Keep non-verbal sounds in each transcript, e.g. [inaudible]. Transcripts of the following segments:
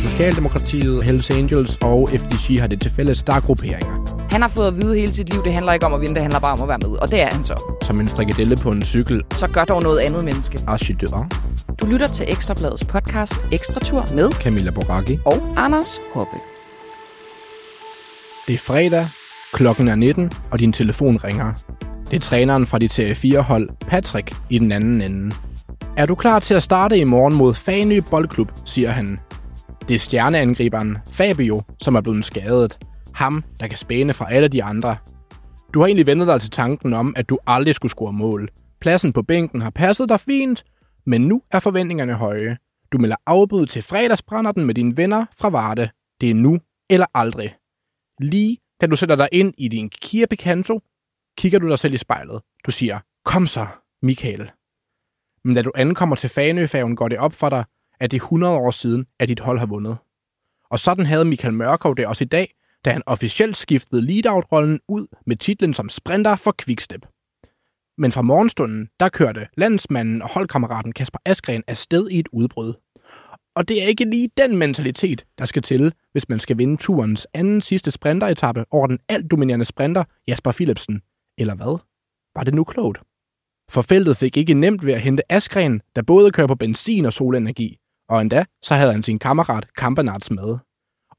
Socialdemokratiet, Hells Angels og FDG har det til fælles, der er grupperinger. Han har fået at vide hele sit liv, det handler ikke om at vinde, det handler bare om at være med. Og det er han så. Som en frikadelle på en cykel. Så gør dog noget andet menneske. Archidør. Du lytter til Ekstrabladets podcast Ekstra Tur med Camilla Boracchi. og Anders Hoppe. Det er fredag, klokken er 19, og din telefon ringer. Det er træneren fra dit serie 4-hold, Patrick, i den anden ende. Er du klar til at starte i morgen mod Fanø Boldklub, siger han. Det er stjerneangriberen Fabio, som er blevet skadet. Ham, der kan spæne fra alle de andre. Du har egentlig vendet dig til tanken om, at du aldrig skulle score mål. Pladsen på bænken har passet dig fint, men nu er forventningerne høje. Du melder afbud til fredagsbrænder med dine venner fra Varde. Det er nu eller aldrig. Lige da du sætter dig ind i din Kia Picanto, kigger du dig selv i spejlet. Du siger, kom så, Michael. Men da du ankommer til Fanøfærgen, går det op for dig, at det er 100 år siden, at dit hold har vundet. Og sådan havde Michael Mørkov det også i dag, da han officielt skiftede lead-out-rollen ud med titlen som sprinter for Quickstep. Men fra morgenstunden, der kørte landsmanden og holdkammeraten Kasper Askren afsted i et udbrud. Og det er ikke lige den mentalitet, der skal til, hvis man skal vinde turens anden sidste sprinteretappe over den alt dominerende sprinter Jasper Philipsen. Eller hvad? Var det nu klogt? For feltet fik ikke nemt ved at hente Askren, der både kører på benzin og solenergi. Og endda, så havde han sin kammerat Kampenarts med.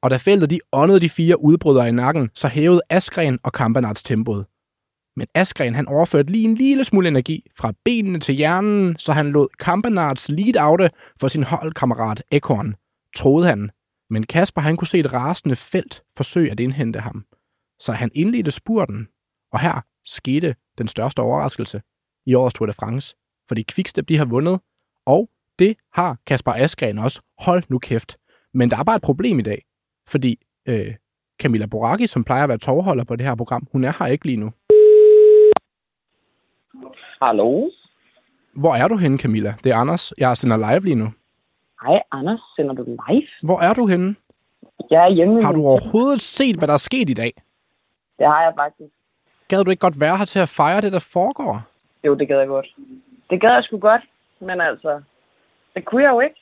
Og da feltet de åndede de fire udbrydere i nakken, så hævede Askren og Kampenarts tempoet. Men Askren han overførte lige en lille smule energi fra benene til hjernen, så han lod Kampenarts lead oute for sin holdkammerat Ekorn, troede han. Men Kasper han kunne se et rasende felt forsøge at indhente ham. Så han indledte spurten, og her skete den største overraskelse i årets Tour de France. Fordi Quickstep de har vundet, og det har Kasper Askren også. Hold nu kæft. Men der er bare et problem i dag, fordi øh, Camilla Boracchi, som plejer at være tovholder på det her program, hun er her ikke lige nu. Hallo? Hvor er du henne, Camilla? Det er Anders. Jeg sender live lige nu. Hej, Anders. Sender du live? Hvor er du henne? Jeg er hjemme. Har du overhovedet set, hvad der er sket i dag? Det har jeg faktisk. Gad du ikke godt være her til at fejre det, der foregår? Jo, det gad jeg godt. Det gad jeg sgu godt, men altså, det kunne jeg jo ikke.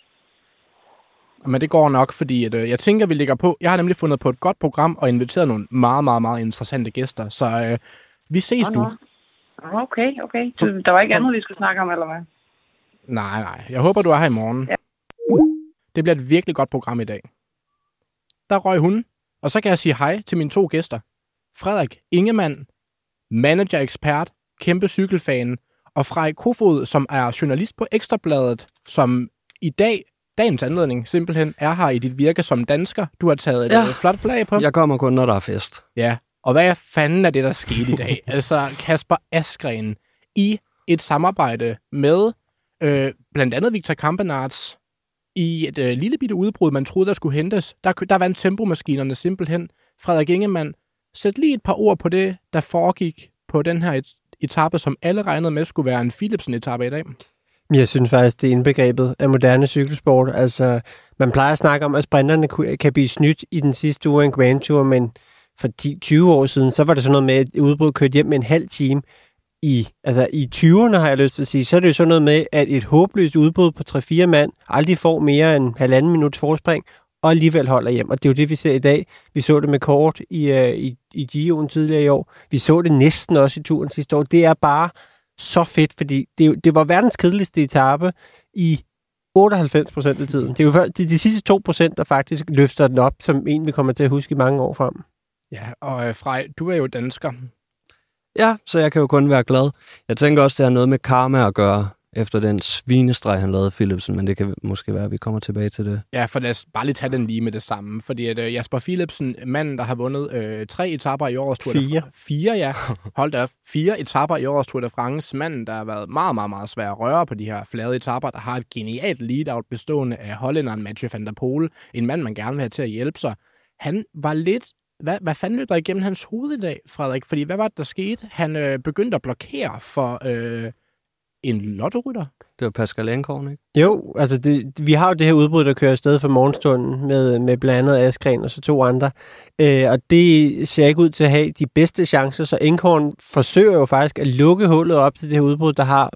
Men det går nok, fordi at, øh, jeg tænker, vi ligger på. Jeg har nemlig fundet på et godt program og inviteret nogle meget, meget, meget interessante gæster. Så øh, vi ses Nå, du. Okay, okay. Så der var ikke andet, vi skulle snakke om, eller hvad? Nej, nej. Jeg håber, du er her i morgen. Ja. Det bliver et virkelig godt program i dag. Der røg hun. Og så kan jeg sige hej til mine to gæster. Frederik Ingemann, manager-ekspert, kæmpe cykelfan, og Frej Kofod, som er journalist på Ekstrabladet, som i dag, dagens anledning, simpelthen er her i dit virke som dansker. Du har taget et Ja. ja. flot flag på. Jeg kommer kun, når der er fest. Ja, og hvad fanden er det, der skete i dag? [laughs] altså, Kasper Askren i et samarbejde med øh, blandt andet Victor Kampenarts i et øh, lille bitte udbrud, man troede, der skulle hentes. Der, der vandt tempomaskinerne simpelthen. Frederik Ingemann, sæt lige et par ord på det, der foregik på den her et, etape, som alle regnede med skulle være en Philipsen-etape i dag. Jeg synes faktisk, det er indbegrebet af moderne cykelsport. Altså, man plejer at snakke om, at sprinterne kan blive snydt i den sidste uge af en Grand Tour, men for 10-20 år siden, så var det sådan noget med, at udbrud kørte hjem med en halv time. I, altså, i 20'erne har jeg lyst til at sige, så er det jo sådan noget med, at et håbløst udbrud på 3-4 mand aldrig får mere end halvanden minuts forspring, og alligevel holder hjem. Og det er jo det, vi ser i dag. Vi så det med kort i, uh, i, i Gio'en tidligere i år. Vi så det næsten også i turen sidste år. Det er bare så fedt, fordi det, det var verdens kedeligste etape i 98 procent af tiden. Det er jo før- de, de sidste 2 procent, der faktisk løfter den op, som en, vi kommer til at huske i mange år frem. Ja, og øh, Frej, du er jo dansker. Ja, så jeg kan jo kun være glad. Jeg tænker også, det har noget med karma at gøre, efter den svinestreg, han lavede Philipsen, men det kan måske være, at vi kommer tilbage til det. Ja, for lad os bare lige tage den lige med det samme. Fordi at, øh, Jasper Philipsen, manden, der har vundet øh, tre etapper i årets Tour de Fire. Fire, ja. [laughs] Hold da op. Fire etapper i årets Tour de France. Manden, der har været meget, meget, meget svær at røre på de her flade etapper, der har et genialt lead-out bestående af hollænderen Mathieu van der Poel. En mand, man gerne vil have til at hjælpe sig. Han var lidt... Hvad, hvad fanden løb der igennem hans hoved i dag, Frederik? Fordi hvad var det, der skete? Han øh, begyndte at blokere for... Øh, en lottorytter? Det var Pascal Enkorn, ikke? Jo, altså det, vi har jo det her udbrud, der kører afsted for morgenstunden med, med blandt andet Askren og så to andre. Øh, og det ser ikke ud til at have de bedste chancer, så Enkhorn forsøger jo faktisk at lukke hullet op til det her udbrud, der har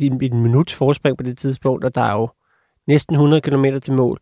en minuts forspring på det tidspunkt, og der er jo næsten 100 km til mål.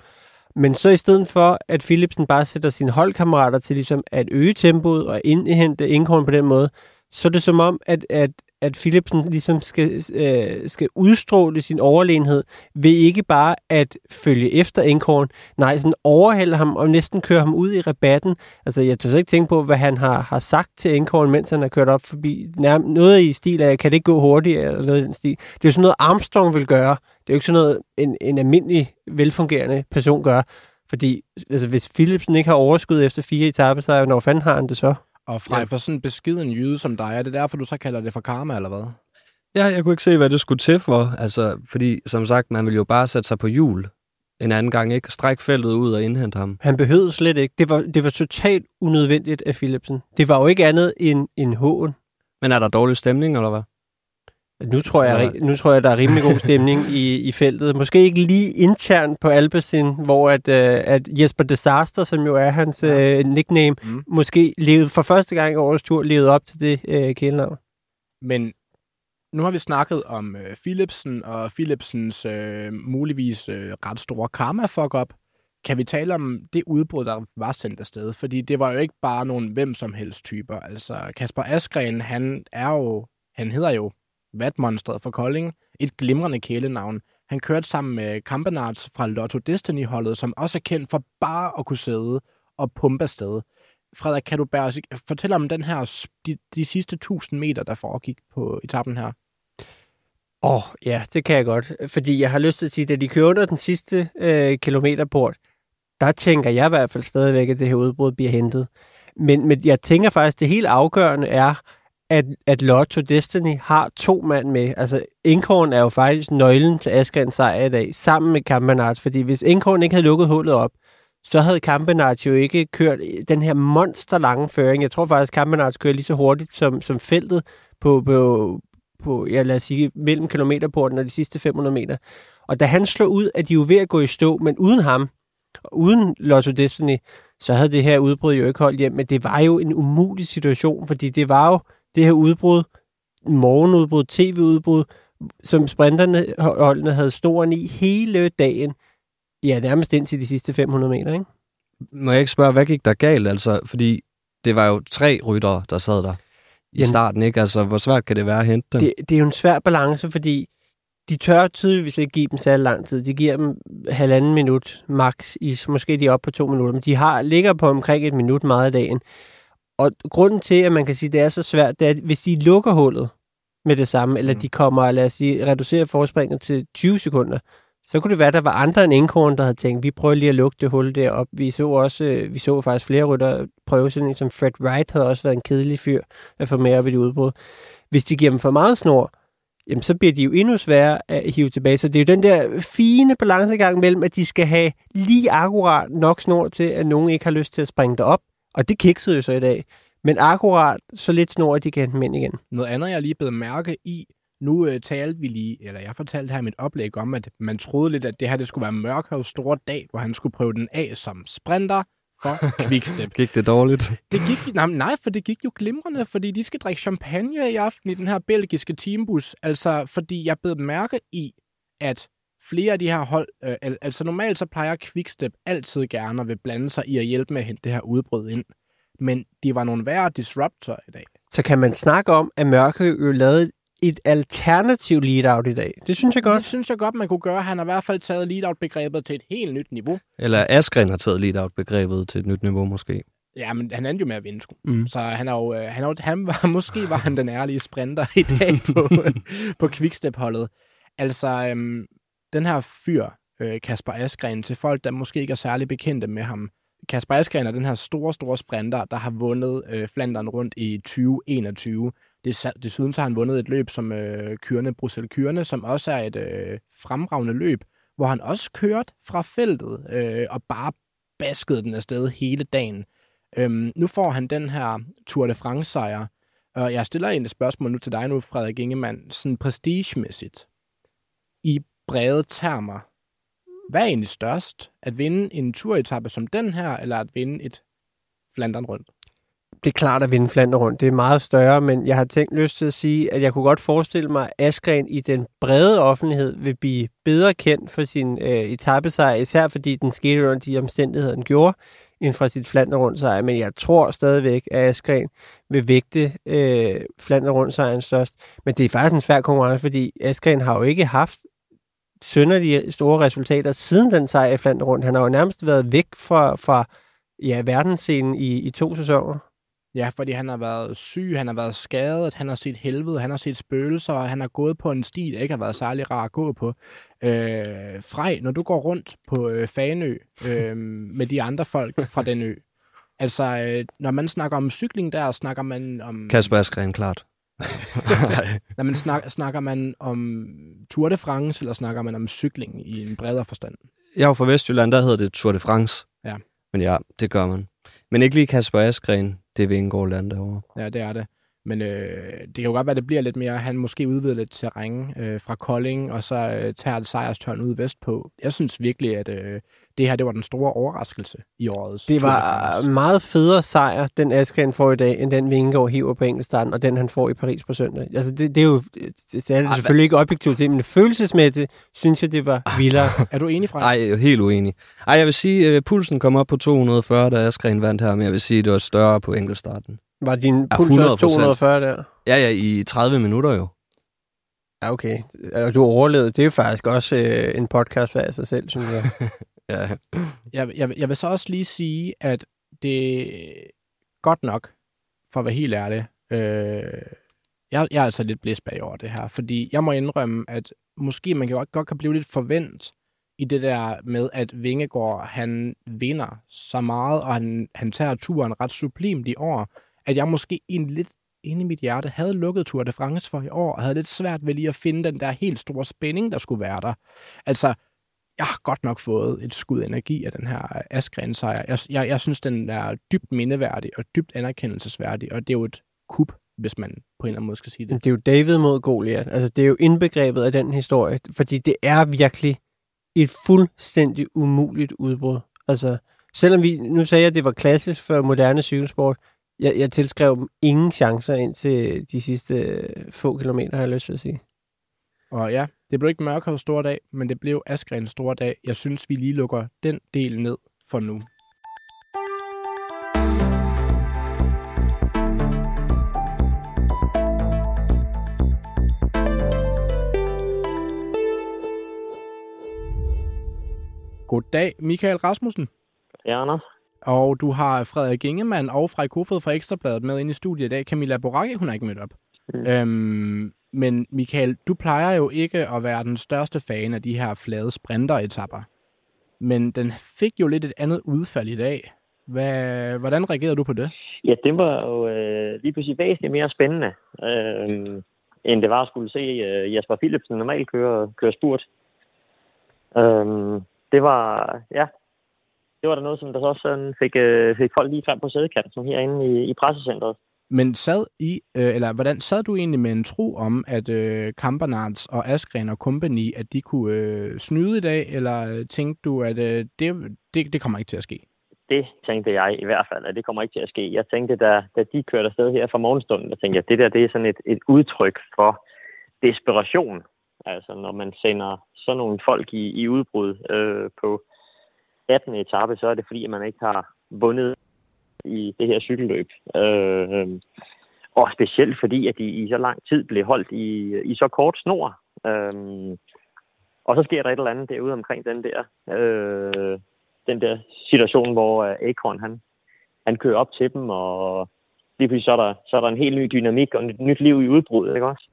Men så i stedet for, at Philipsen bare sætter sine holdkammerater til ligesom at øge tempoet og indhente Enkhorn på den måde, så er det som om, at, at at Philipsen ligesom skal, øh, skal udstråle sin overlegenhed ved ikke bare at følge efter Enkorn, nej, sådan overhælde ham og næsten køre ham ud i rabatten. Altså, jeg tør ikke tænke på, hvad han har, har sagt til Enkorn, mens han har kørt op forbi. Nærmest noget i stil af, kan det ikke gå hurtigt, eller noget i den stil. Det er jo sådan noget, Armstrong vil gøre. Det er jo ikke sådan noget, en, en almindelig, velfungerende person gør. Fordi altså, hvis Philipsen ikke har overskud efter fire etaper, så når fanden har han det så? Og fra ja. for sådan en beskeden jyde som dig, er det derfor, du så kalder det for karma, eller hvad? Ja, jeg kunne ikke se, hvad det skulle til for. Altså, fordi som sagt, man vil jo bare sætte sig på hjul en anden gang, ikke? Stræk feltet ud og indhente ham. Han behøvede slet ikke. Det var, det var totalt unødvendigt af Philipsen. Det var jo ikke andet end en hån. Men er der dårlig stemning, eller hvad? Nu tror jeg, nu tror jeg, der er rimelig god stemning i, i feltet. Måske ikke lige internt på Alpecin, hvor at, uh, at Jesper Disaster, som jo er hans ja. uh, nickname, mm. måske levede for første gang i årets tur levede op til det uh, kælenavn. Men nu har vi snakket om uh, Philipsen og Philipsens uh, muligvis uh, ret store karma fuck up. Kan vi tale om det udbrud, der var sendt afsted? Fordi det var jo ikke bare nogen hvem som helst typer. Altså Kasper Askren, han er jo, han hedder jo vatmonstret for Kolding, et glimrende kælenavn. Han kørte sammen med Kampenarts fra Lotto Destiny-holdet, som også er kendt for bare at kunne sidde og pumpe afsted. Frederik, kan du bære, fortælle om den her, de, de sidste 1000 meter, der foregik på etappen her? Åh, oh, ja, det kan jeg godt. Fordi jeg har lyst til at sige, at da de kører under den sidste øh, kilometerport, der tænker jeg i hvert fald stadigvæk, at det her udbrud bliver hentet. Men, men jeg tænker faktisk, at det helt afgørende er, at, at Lotto Destiny har to mand med. Altså, Inkhorn er jo faktisk nøglen til Asgrens sejr i dag, sammen med Kampenarts. Fordi hvis Inkhorn ikke havde lukket hullet op, så havde Kampenarts jo ikke kørt den her monster lange føring. Jeg tror faktisk, Kampenarts kører lige så hurtigt som, som feltet på, på, på, ja, lad os sige, mellem kilometerporten og de sidste 500 meter. Og da han slog ud, at de jo ved at gå i stå, men uden ham, uden Lotto Destiny, så havde det her udbrud jo ikke holdt hjem. Men det var jo en umulig situation, fordi det var jo det her udbrud, morgenudbrud, tv-udbrud, som sprinterne holdene havde storen i hele dagen. Ja, nærmest indtil de sidste 500 meter, ikke? Må jeg ikke spørge, hvad gik der galt? Altså, fordi det var jo tre ryttere, der sad der i Jamen, starten, ikke? Altså, hvor svært kan det være at hente dem? Det, det er jo en svær balance, fordi de tør tydeligvis ikke give dem særlig lang tid. De giver dem halvanden minut max, i, måske de er oppe på to minutter, men de har, ligger på omkring et minut meget af dagen. Og grunden til, at man kan sige, at det er så svært, det er, at hvis de lukker hullet med det samme, eller mm. de kommer, lad os sige, reducerer forspringet til 20 sekunder, så kunne det være, at der var andre end Inkhorn, der havde tænkt, vi prøver lige at lukke det hul derop. Vi så også, øh, vi så faktisk flere rytter prøve sådan en som Fred Wright havde også været en kedelig fyr at få med op i det udbrud. Hvis de giver dem for meget snor, jamen så bliver de jo endnu sværere at hive tilbage. Så det er jo den der fine balancegang mellem, at de skal have lige akkurat nok snor til, at nogen ikke har lyst til at springe derop, og det kiksede jo så i dag. Men akkurat så lidt snor, at de kan hente ind igen. Noget andet, jeg lige blevet mærke i, nu øh, talte vi lige, eller jeg fortalte her i mit oplæg om, at man troede lidt, at det her det skulle være Mørkhavs store dag, hvor han skulle prøve den af som sprinter for [laughs] Quickstep. gik det dårligt? Det gik, nej, nej, for det gik jo glimrende, fordi de skal drikke champagne i aften i den her belgiske teambus. Altså, fordi jeg blev mærke i, at flere af de her hold, øh, altså normalt så plejer Quickstep altid gerne at vil blande sig i at hjælpe med at hente det her udbrud ind. Men de var nogle værre disruptor i dag. Så kan man snakke om, at Mørke jo lavede et alternativ lead-out i dag. Det synes jeg godt. Det synes jeg godt, man kunne gøre. Han har i hvert fald taget lead-out-begrebet til et helt nyt niveau. Eller Askren har taget lead-out-begrebet til et nyt niveau måske. Ja, men han endte jo med at vinde, sgu. Mm. Så han er jo, øh, han er jo, han var, [laughs] måske var han den ærlige sprinter i dag på, [laughs] på Quickstep-holdet. Altså, øhm, den her fyr, øh, Kasper Askren, til folk, der måske ikke er særlig bekendte med ham. Kasper Askren er den her store, store sprinter, der har vundet øh, Flandern rundt i 2021. Det, desuden så har han vundet et løb som øh, Kyrne, Bruxelles Kyrne, som også er et øh, fremragende løb, hvor han også kørt fra feltet øh, og bare baskede den afsted hele dagen. Øhm, nu får han den her Tour de France-sejr, Og jeg stiller en spørgsmål nu til dig nu, Frederik Ingemann, sådan prestigemæssigt. I brede termer, hvad er egentlig størst? At vinde en turetappe som den her, eller at vinde et Flandern rundt? det er klart at vinde Flandern rundt. Det er meget større, men jeg har tænkt lyst til at sige, at jeg kunne godt forestille mig, at Askren i den brede offentlighed vil blive bedre kendt for sin øh, etappesejr, især fordi den skete under de omstændigheder, den gjorde, end fra sit Flander rundt sejr. Men jeg tror stadigvæk, at Askren vil vægte øh, Flander rundt sejren størst. Men det er faktisk en svær konkurrence, fordi Askren har jo ikke haft sønderlige store resultater siden den sejr i Flander rundt. Han har jo nærmest været væk fra, fra ja, verdensscenen i, i to sæsoner. Ja, fordi han har været syg, han har været skadet, han har set helvede, han har set spøgelser, og han har gået på en sti, der ikke har været særlig rar at gå på. Øh, Frej, når du går rundt på øh, Fanø øh, [laughs] med de andre folk fra den ø, altså øh, når man snakker om cykling der, snakker man om... Kasper Askren, klart. [laughs] når man snak, snakker man om Tour de France, eller snakker man om cykling i en bredere forstand? Jeg er jo fra Vestjylland, der hedder det Tour de France. Ja. Men ja, det gør man. Men ikke lige Kasper Askren. Det er Vingegaard land derovre. Ja, det er det. Men øh, det kan jo godt være, at det bliver lidt mere, han måske udvider lidt terræn øh, fra Kolding, og så øh, tager det sejrstørn ud vestpå. Jeg synes virkelig, at øh, det her det var den store overraskelse i årets Det var France. meget federe sejr, den Askren får i dag, end den Vingegaard hiver på enkeltstarten, og den han får i Paris på søndag. Altså, det, det er jo det er det selvfølgelig ikke objektivt til, men følelsesmæssigt synes jeg, det var vildere. [laughs] Er du enig, Frank? Nej, jeg er helt uenig. Ej, jeg vil sige, at pulsen kom op på 240, da Askren vandt her, men jeg vil sige, at det var større på enkeltstarten. Var din puls også 100%. 240 der? Ja, ja, i 30 minutter jo. Ja, okay. Og du overlevede. Det er jo faktisk også øh, en podcast af sig selv, synes jeg. [laughs] Ja. Jeg, jeg, jeg vil så også lige sige, at det godt nok, for at være helt ærlig, øh, jeg, jeg er altså lidt blæst bag over det her, fordi jeg må indrømme, at måske man kan godt, godt kan blive lidt forvent i det der med, at Vingegaard, han vinder så meget, og han, han tager turen ret sublimt i år, at jeg måske en lidt inde i mit hjerte havde lukket Tour de France for i år, og havde lidt svært ved lige at finde den der helt store spænding, der skulle være der. Altså, jeg har godt nok fået et skud energi af den her øh, Askren sejr. Jeg, jeg, jeg synes, den er dybt mindeværdig og dybt anerkendelsesværdig, og det er jo et kup, hvis man på en eller anden måde skal sige det. Det er jo David mod Goliath. Altså, det er jo indbegrebet af den historie, fordi det er virkelig et fuldstændig umuligt udbrud. Altså, selvom vi, nu sagde jeg, at det var klassisk for moderne cykelsport, jeg, jeg tilskrev dem ingen chancer ind til de sidste øh, få kilometer, har jeg lyst til at sige. Og ja, det blev ikke Mørkhavs store dag, men det blev Asgrens store dag. Jeg synes, vi lige lukker den del ned for nu. Goddag, Michael Rasmussen. Ja, Anders. Og du har Frederik Ingemann og Frej Kofod fra Ekstrabladet med ind i studiet i dag. Camilla Boracchi, hun har ikke mødt op. Mm. Øhm, men Michael, du plejer jo ikke at være den største fan af de her flade sprinteretapper. Men den fik jo lidt et andet udfald i dag. Hvad, hvordan reagerede du på det? Ja, det var jo øh, lige pludselig væsentligt mere spændende, øh, end det var at skulle se øh, Jasper Philipsen normalt køre, køre spurt. Øh, det var, ja, det var der noget, som der så også sådan fik, øh, fik folk lige frem på sædekanten herinde i, i pressecentret. Men sad I, øh, eller hvordan sad du egentlig med en tro om, at øh, Kampernards og Askren og company, at de kunne øh, snyde i dag, eller øh, tænkte du, at øh, det, det, det kommer ikke til at ske? Det tænkte jeg i hvert fald, at det kommer ikke til at ske. Jeg tænkte, da, da de kørte afsted her fra morgenstunden, jeg tænkte, at det der det er sådan et, et udtryk for desperation. Altså når man sender sådan nogle folk i, i udbrud øh, på 18. etape, så er det fordi, at man ikke har vundet i det her cykelløb. Øh, og specielt fordi, at de i så lang tid blev holdt i, i så kort snor. Øh, og så sker der et eller andet derude omkring den der, øh, den der situation, hvor øh, Acorn han, han kører op til dem, og lige pludselig så er, der, så er der en helt ny dynamik og et nyt liv i udbruddet, ikke også?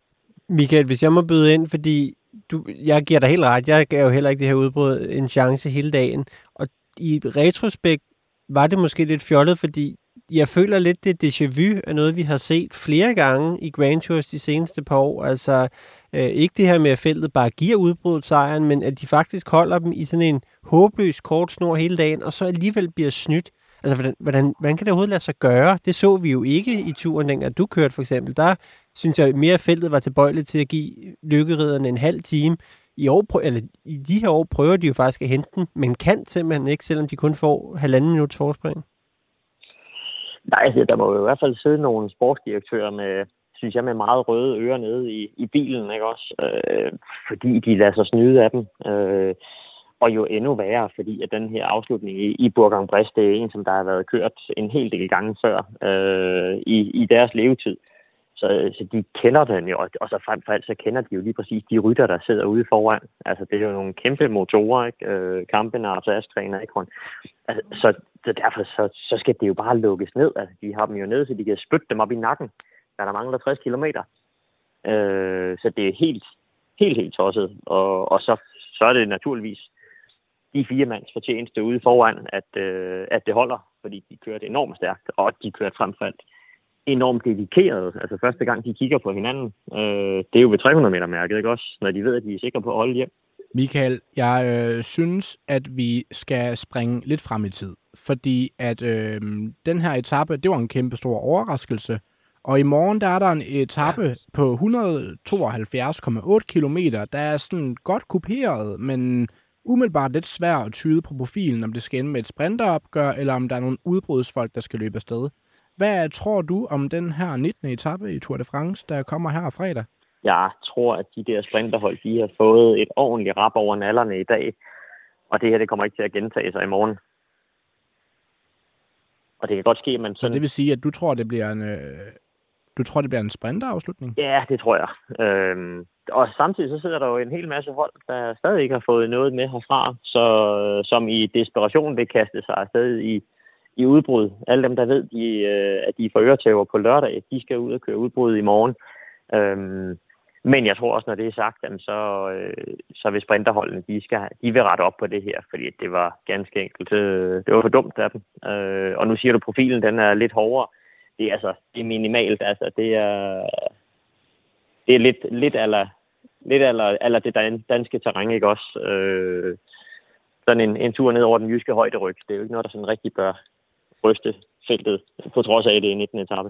Michael, hvis jeg må byde ind, fordi du, jeg giver dig helt ret, jeg gav jo heller ikke det her udbrud en chance hele dagen, og i retrospekt var det måske lidt fjollet, fordi jeg føler lidt, det déjà vu er noget, vi har set flere gange i Grand Tours de seneste par år. Altså øh, ikke det her med, at feltet bare giver udbruddet sejren, men at de faktisk holder dem i sådan en håbløs kort snor hele dagen, og så alligevel bliver snydt. Altså, hvordan, hvordan, hvordan kan det overhovedet lade sig gøre? Det så vi jo ikke i turen, dengang du kørte for eksempel. Der synes jeg mere, feltet var tilbøjeligt til at give lykkeriderne en halv time. I, år, eller, I de her år prøver de jo faktisk at hente den, men kan simpelthen ikke, selvom de kun får halvanden minuts forspring. Nej, altså, der må jo i hvert fald sidde nogle sportsdirektører med, synes jeg, med meget røde ører nede i, i bilen, ikke også? Øh, fordi de lader sig snyde af dem. Øh, og jo endnu værre, fordi at den her afslutning i, i Burgang Brest, det er en, som der har været kørt en hel del gange før øh, i, i deres levetid. Så, så de kender den jo, og så frem for alt, så kender de jo lige præcis de rytter, der sidder ude foran. Altså, det er jo nogle kæmpe motorer, ikke? Øh, kampen og Askren ikke? Altså, så, så derfor så, så skal det jo bare lukkes ned. Altså, de har dem jo ned, så de kan spytte dem op i nakken, der der mangler 60 kilometer. Øh, så det er helt, helt, helt tosset. Og, og så, så er det naturligvis de fire mands fortjeneste ude foran, at, øh, at det holder, fordi de kørte enormt stærkt, og de kørte frem for alt enormt dedikeret. Altså første gang, de kigger på hinanden, øh, det er jo ved 300 meter mærket, ikke også? Når de ved, at de er sikre på at holde hjem. Michael, jeg øh, synes, at vi skal springe lidt frem i tid, fordi at øh, den her etape, det var en kæmpe stor overraskelse, og i morgen der er der en etape på 172,8 km, der er sådan godt kuperet, men umiddelbart lidt svært at tyde på profilen, om det skal ende med et sprinteropgør, eller om der er nogle udbrudsfolk, der skal løbe afsted. Hvad tror du om den her 19. etape i Tour de France, der kommer her fredag? Jeg tror, at de der sprinterhold, de har fået et ordentligt rap over nallerne i dag, og det her, det kommer ikke til at gentage sig i morgen. Og det kan godt ske, at man Så det vil sige, at du tror, det bliver en, øh, du tror, det bliver en sprinterafslutning? Ja, det tror jeg. Øhm, og samtidig så sidder der jo en hel masse hold, der stadig ikke har fået noget med herfra, så, som i desperation vil kaste sig afsted i, i udbrud. Alle dem, der ved, de, øh, at de er for øretæver på lørdag, de skal ud og køre udbrud i morgen. Øhm, men jeg tror også, når det er sagt, jamen, så, øh, så vil sprinterholdene, de, skal, de vil rette op på det her, fordi det var ganske enkelt, øh, det var for dumt af dem. Øh, og nu siger du, at profilen den er lidt hårdere. Det er, altså, det er minimalt, altså det er, det er lidt, lidt aller, lidt eller, eller det danske terræn, ikke også? Øh, sådan en, en tur ned over den jyske højderyg, det er jo ikke noget, der sådan rigtig bør ryste feltet, på trods af det er 19. etape.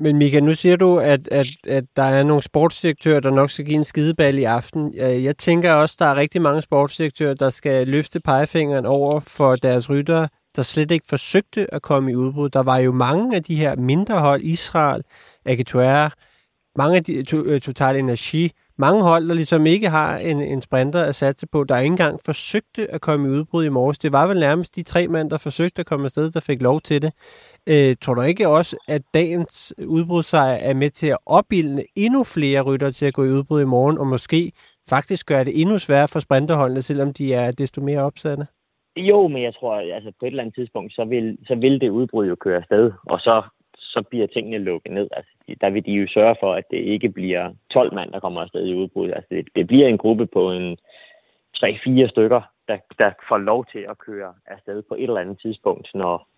Men Mika, nu siger du, at, at, at der er nogle sportsdirektører, der nok skal give en skideball i aften. Jeg tænker også, at der er rigtig mange sportsdirektører, der skal løfte pegefingeren over for deres ryttere, der slet ikke forsøgte at komme i udbrud. Der var jo mange af de her mindre hold, Israel, Agitoire, mange af de to, Total Energi, mange hold, der ligesom ikke har en, en sprinter at satse på, der ikke engang forsøgte at komme i udbrud i morges. Det var vel nærmest de tre mænd, der forsøgte at komme afsted, der fik lov til det. Øh, tror du ikke også, at dagens udbrudssejr er med til at opbilde endnu flere rytter til at gå i udbrud i morgen, og måske faktisk gøre det endnu sværere for sprinterholdene, selvom de er desto mere opsatte? Jo, men jeg tror, altså på et eller andet tidspunkt, så vil, så vil det udbrud jo køre afsted, og så så bliver tingene lukket ned. Altså, der vil de jo sørge for, at det ikke bliver 12 mand, der kommer afsted i udbud. Altså, det, det bliver en gruppe på en 3-4 stykker, der, der får lov til at køre afsted på et eller andet tidspunkt, når,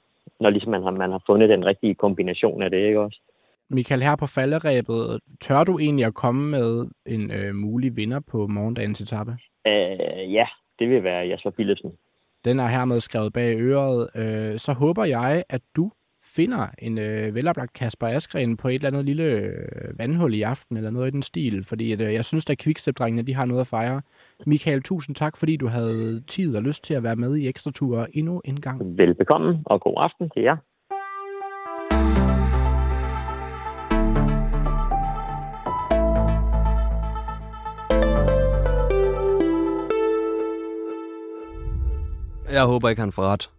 når ligesom man, har, man har fundet den rigtige kombination af det, ikke også? Michael, her på falderæbet, tør du egentlig at komme med en øh, mulig vinder på morgendagens etape? Øh, ja, det vil være Jasper Philipsen. Den er hermed skrevet bag øret. Øh, så håber jeg, at du finder en øh, veloplagt Kasper Askren på et eller andet lille øh, vandhul i aften, eller noget i den stil, fordi at, øh, jeg synes, at quickstep de har noget at fejre. Michael, tusind tak, fordi du havde tid og lyst til at være med i Ekstra Tur endnu en gang. Velbekomme, og god aften til jer. Jeg håber ikke, han får ret.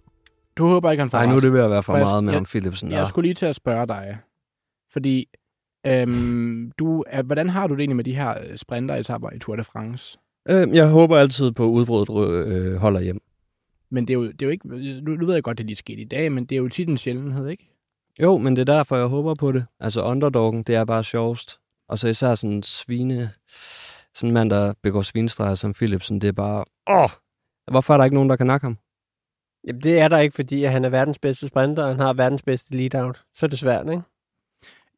Du håber ikke, han får Nej, nu er det ved at være for, for meget med jeg, ham Philipsen. Jeg, jeg skulle lige til at spørge dig, fordi øhm, du, er, hvordan har du det egentlig med de her øh, sprinteretapper i Tour de France? Øh, jeg håber altid på udbruddet øh, holder hjem. Men det er jo, det er jo ikke, nu, nu ved jeg godt, at det lige skete i dag, men det er jo tit en sjældenhed, ikke? Jo, men det er derfor, jeg håber på det. Altså underdoggen, det er bare sjovest. Og så især sådan en svine, sådan en mand, der begår svinestreger som Philipsen, det er bare, åh, hvorfor er der ikke nogen, der kan nakke ham? Jamen, det er der ikke, fordi han er verdens bedste sprinter, og han har verdens bedste lead-out. Så er det svært, ikke?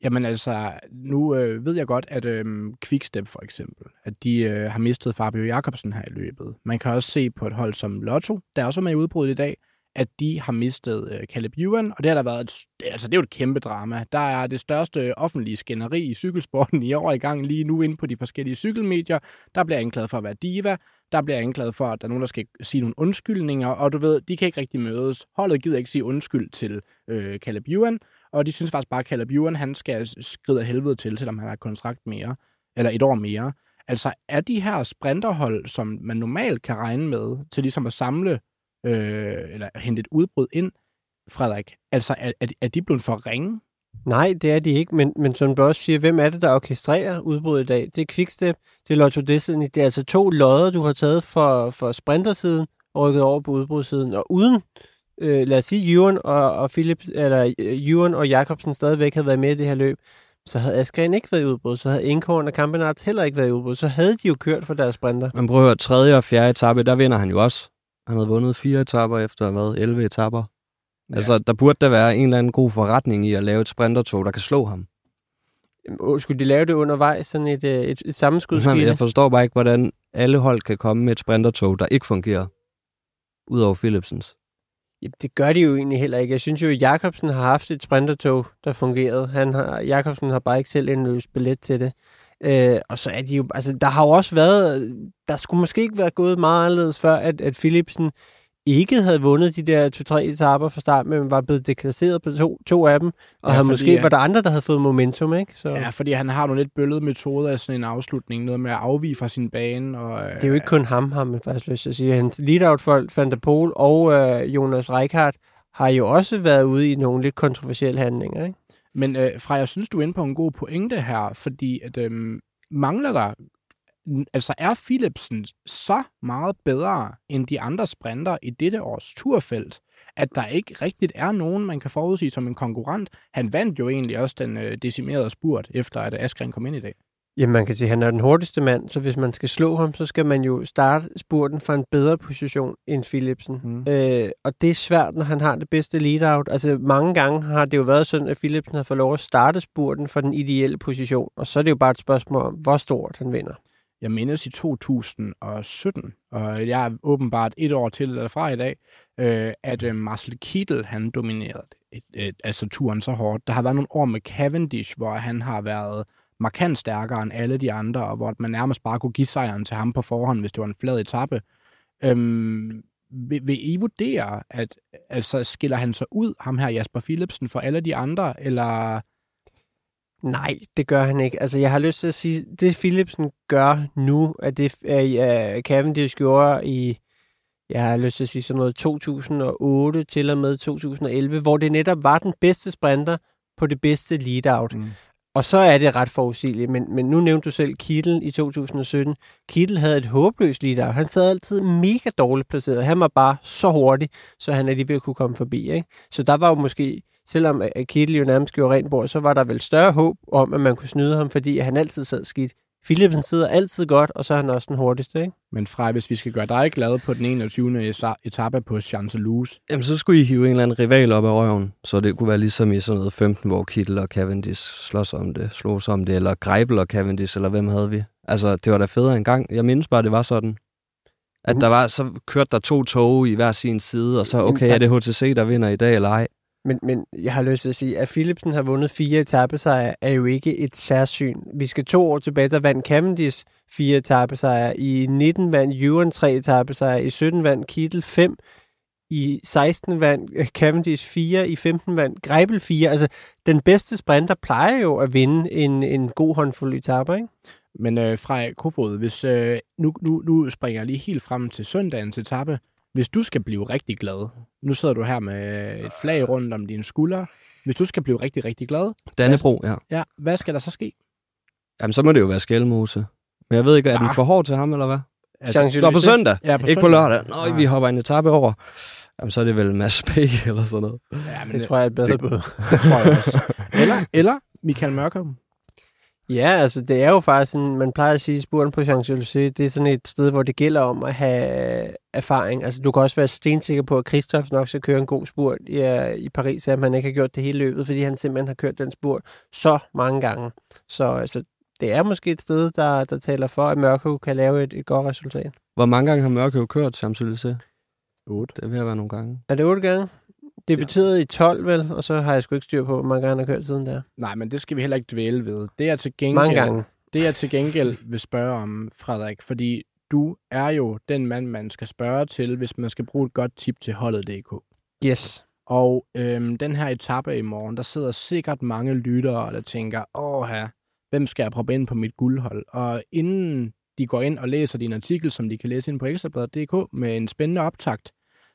Jamen altså, nu øh, ved jeg godt, at øh, Quickstep for eksempel, at de øh, har mistet Fabio Jacobsen her i løbet. Man kan også se på et hold som Lotto, der også er med i udbruddet i dag, at de har mistet øh, Caleb Ewan, og det har der været et, altså det er jo et kæmpe drama. Der er det største offentlige skænderi i cykelsporten i år i gang lige nu inde på de forskellige cykelmedier. Der bliver anklaget for at være diva, der bliver anklaget for, at der er nogen, der skal sige nogle undskyldninger, og du ved, de kan ikke rigtig mødes. Holdet gider ikke sige undskyld til øh, Caleb Ewan, og de synes faktisk bare, at Caleb Ewan, han skal skride af helvede til, selvom han har et kontrakt mere, eller et år mere. Altså, er de her sprinterhold, som man normalt kan regne med, til ligesom at samle, øh, eller hente et udbrud ind, Frederik, altså, er, er, er de blevet for ringe? Nej, det er de ikke, men, men som du også siger, hvem er det, der orkestrerer udbruddet i dag? Det er Quickstep, det er Lotto Destiny, det er altså to lodder, du har taget for, for sprintersiden og rykket over på udbrudssiden, og uden, øh, lad os sige, Ewan og, og Philip, eller øh, og Jakobsen stadigvæk havde været med i det her løb, så havde Askren ikke været i udbrud, så havde Inkhorn og Kampenarts heller ikke været i udbrud, så havde de jo kørt for deres sprinter. Man prøver at høre, tredje og fjerde etape, der vinder han jo også. Han havde vundet fire etapper efter, hvad, 11 etapper. Ja. Altså, der burde der være en eller anden god forretning i at lave et sprintertog, der kan slå ham. Jamen, Skulle de lave det undervejs, sådan et, øh, et, et sammenskudskilde? Jeg forstår bare ikke, hvordan alle hold kan komme med et sprintertog, der ikke fungerer. Udover Philipsens. Jamen, det gør de jo egentlig heller ikke. Jeg synes jo, at Jacobsen har haft et sprintertog, der fungerede. Han har, Jacobsen har bare ikke selv indløst billet til det. Øh, og så er de jo, altså der har jo også været, der skulle måske ikke være gået meget anderledes før, at, at Philipsen ikke havde vundet de der to-tre etaper fra start, men var blevet deklasseret på to, to af dem, og Ja, havde måske var der andre, der havde fået momentum, ikke? Så Ja, fordi han har nogle lidt bøllede metoder af sådan en afslutning, noget med at afvige fra sin bane. Og, øh, det er jo ikke kun ham, har man faktisk lyst til at sige. Hans lead-out-folk, Van der Poel og øh, Jonas Reichardt, har jo også været ude i nogle lidt kontroversielle handlinger, ikke? Men øh, fra jeg synes, du er inde på en god pointe her, fordi at, øh, mangler der, altså er Philipsen så meget bedre end de andre sprinter i dette års turfelt, at der ikke rigtigt er nogen, man kan forudsige som en konkurrent. Han vandt jo egentlig også den øh, decimerede spurt, efter at Askren kom ind i dag. Jamen, man kan sige, at han er den hurtigste mand, så hvis man skal slå ham, så skal man jo starte spurten fra en bedre position end Philipsen. Mm. Øh, og det er svært, når han har det bedste lead-out. Altså, mange gange har det jo været sådan, at Philipsen har fået lov at starte spurten fra den ideelle position, og så er det jo bare et spørgsmål om, hvor stort han vinder. Jeg mindes i 2017, og jeg er åbenbart et år til eller fra i dag, øh, at øh, Marcel Kittel, han dominerede et, et, altså turen så hårdt. Der har været nogle år med Cavendish, hvor han har været markant stærkere end alle de andre, og hvor man nærmest bare kunne give sejren til ham på forhånd, hvis det var en flad etape. Øhm, vil, vil I vurdere, at altså, skiller han sig ud, ham her Jasper Philipsen, for alle de andre, eller Nej, det gør han ikke. Altså, jeg har lyst til at sige, det Philipsen gør nu, at det uh, Cavendish gjorde i, jeg har lyst til at sige sådan noget 2008 til og med 2011, hvor det netop var den bedste sprinter på det bedste lead-out. Mm. Og så er det ret forudsigeligt, men, men nu nævnte du selv Kittel i 2017. Kittel havde et håbløst lead Han sad altid mega dårligt placeret. Han var bare så hurtig, så han alligevel kunne komme forbi. Ikke? Så der var jo måske, selvom at Kittel jo nærmest gjorde rent bord, så var der vel større håb om, at man kunne snyde ham, fordi han altid sad skidt. Philipsen sidder altid godt, og så er han også den hurtigste. Ikke? Men Frej, hvis vi skal gøre dig glad på den 21. esa- etape på Champs-Élysées, Jamen, så skulle I hive en eller anden rival op af røven, så det kunne være ligesom i sådan noget 15, hvor Kittel og Cavendish slås om det, slås om det, eller Greibel og Cavendish, eller hvem havde vi? Altså, det var da federe engang. Jeg mindes bare, det var sådan. At der var, så kørte der to tog i hver sin side, og så, okay, er det HTC, der vinder i dag, eller ej? Men, men jeg har lyst til at sige, at Philipsen har vundet fire etappesejre, er jo ikke et særsyn. Vi skal to år tilbage, der vandt Cavendish fire etappesejre. I 19 vandt Ewan tre etappesejre. I 17 vandt Kittel fem. I 16 vandt øh, Cavendish 4, i 15 vandt Greibel 4. Altså, den bedste sprinter plejer jo at vinde en, en god håndfuld etapper, ikke? Men øh, Frej Kofod, hvis, øh, nu, nu, nu springer jeg lige helt frem til søndagens etape. Hvis du skal blive rigtig glad, nu sidder du her med et flag rundt om dine skuldre. Hvis du skal blive rigtig, rigtig glad, Dannebro, ja. ja, hvad skal der så ske? Jamen, så må det jo være Skelmose. Men jeg ved ikke, er den Ah. for hård til ham, eller hvad? Champs-Élysées. Nå, på søndag. Ja, på ikke på søndag. lørdag. Nå, Nej. vi hopper en etape over. Jamen, så er det vel Mads P. eller sådan noget. Ja, men Det tror jeg er et bedre bud. det tror jeg også. Eller, eller Michael Mørkum. Ja, altså det er jo faktisk sådan, man plejer at sige, at spurten på Champs-Élysées, det er sådan et sted, hvor det gælder om at have erfaring. Altså du kan også være stensikker på, at Christoph nok skal køre en god spurt i, øh, i Paris, at man ikke har gjort det hele løbet, fordi han simpelthen har kørt den spurt så mange gange. Så altså, det er måske et sted, der, der taler for, at Mørko kan lave et, et godt resultat. Hvor mange gange har Mørkøv kørt Champs-Élysées? 8. Det vil være nogle gange. Er det otte gange? Betyder i 12, vel? Og så har jeg sgu ikke styr på, hvor mange gange han har kørt siden der. Nej, men det skal vi heller ikke dvæle ved. Det er til gengæld, Mange gange. Det jeg til gengæld vil spørge om, Frederik, fordi du er jo den mand, man skal spørge til, hvis man skal bruge et godt tip til holdet.dk. Yes. Og øhm, den her etape i morgen, der sidder sikkert mange lyttere, der tænker, åh her, hvem skal jeg proppe ind på mit guldhold? Og inden de går ind og læser din artikel, som de kan læse ind på ekstrabladet.dk med en spændende optakt,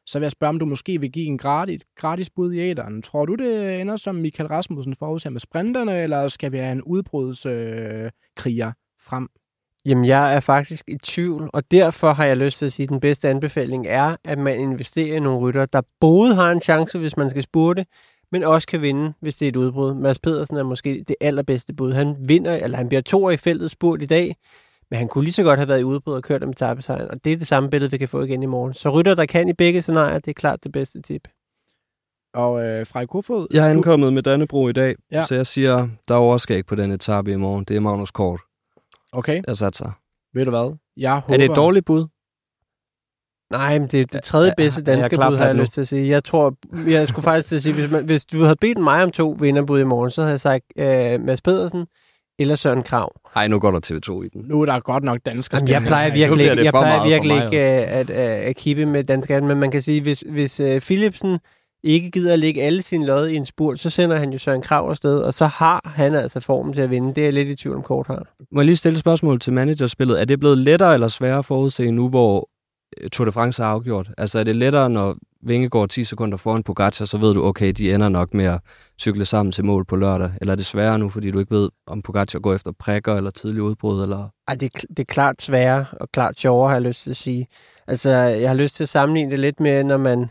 så vil jeg spørge, om du måske vil give en gratis, gratis bud i æderen. Tror du, det ender som Michael Rasmussen forudser med sprinterne, eller skal vi have en udbrudskriger øh, frem? Jamen, jeg er faktisk i tvivl, og derfor har jeg lyst til at sige, at den bedste anbefaling er, at man investerer i nogle rytter, der både har en chance, hvis man skal spurte, men også kan vinde, hvis det er et udbrud. Mads Pedersen er måske det allerbedste bud. Han vinder, eller han bliver to i feltet spurt i dag, men han kunne lige så godt have været i udbrud og kørt om etappesejren, og det er det samme billede, vi kan få igen i morgen. Så rytter, der kan i begge scenarier, det er klart det bedste tip. Og øh, Frej Kofod, Jeg er du- ankommet med Dannebro i dag, Ja. så jeg siger, der er overskæg på den etape i morgen. Det er Magnus Kort. Okay, Jeg satser. ved du hvad? Jeg håber... Er det et dårligt bud? Nej, men det er det tredje bedste danske bud, har jeg nu. lyst til at sige. Jeg tror, jeg skulle faktisk til at sige, hvis, man, hvis du havde bedt mig om to vinderbud i morgen, så havde jeg sagt øh, Mads Pedersen eller Søren Krav. Ej, nu går der TV2 i den. Nu er der godt nok dansker Jamen, jeg plejer virkelig jeg plejer virkelig ikke øh, at, at, at kippe med dansk men man kan sige, hvis, hvis uh, Philipsen ikke gider at lægge alle sine lod i en spurt, så sender han jo Søren Krav afsted, og så har han altså formen til at vinde. Det er jeg lidt i tvivl om kort har. Må jeg lige stille et spørgsmål til managerspillet? Er det blevet lettere eller sværere at forudse nu, hvor øh, Tour de France er afgjort? Altså er det lettere, når Vingegaard 10 sekunder foran Pogacar, så ved du, okay, de ender nok med at cykle sammen til mål på lørdag? Eller er det sværere nu, fordi du ikke ved, om Pogacar går efter prikker eller tidlig udbrud? Eller... Ej, det, det er klart sværere og klart sjovere, har jeg lyst til at sige. Altså, jeg har lyst til at sammenligne det lidt med, når man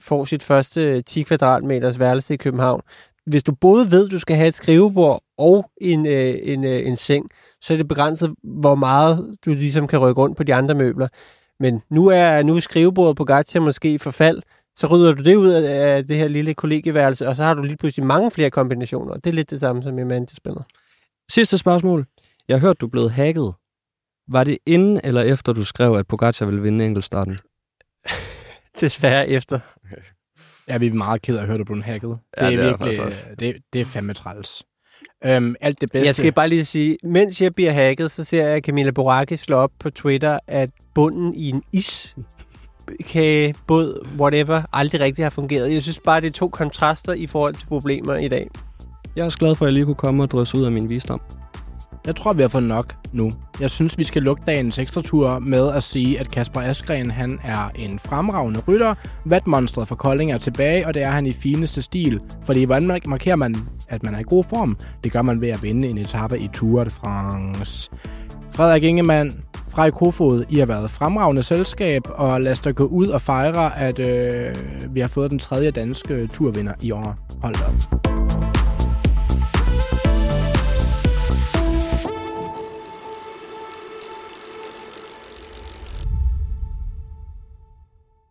får sit første 10 kvadratmeters værelse i København. Hvis du både ved, at du skal have et skrivebord og en, øh, en, øh, en seng, så er det begrænset, hvor meget du ligesom kan rykke rundt på de andre møbler. Men nu er, nu er skrivebordet på Gatia måske i forfald, så rydder du det ud af det her lille kollegieværelse, og så har du lige pludselig mange flere kombinationer. Det er lidt det samme som i managerspillet. Sidste spørgsmål. Jeg har hørt, du er blevet hacket. Var det inden eller efter, du skrev, at Pogacar ville vinde enkeltstarten? [laughs] Desværre efter. Ja, vi er meget ked af at høre, at du blev hacket. Det Ja, er det er virkelig, faktisk også. det, det er fandme træls. Øhm, alt det bedste. Jeg skal bare lige sige, mens jeg bliver hacket, så ser jeg Camilla Boracchi slå op på Twitter, at bunden i en iskage, båd, whatever, aldrig rigtig har fungeret. Jeg synes bare, det er to kontraster i forhold til problemer i dag. Jeg er også glad for, at jeg lige kunne komme og drøse ud af min visdom. Jeg tror, vi har fået nok nu. Jeg synes, vi skal lukke dagens ekstra tur med at sige, at Kasper Askren han er en fremragende rytter. Vatmonstret fra Kolding er tilbage, og det er han i fineste stil. Fordi hvordan man- markerer man, at man er i god form? Det gør man ved at vinde en etape i Tour de France. Frederik Ingemann, Frej Kofod, I har været fremragende selskab, og lad os da gå ud og fejre, at øh, vi har fået den tredje danske turvinder i år. Hold op.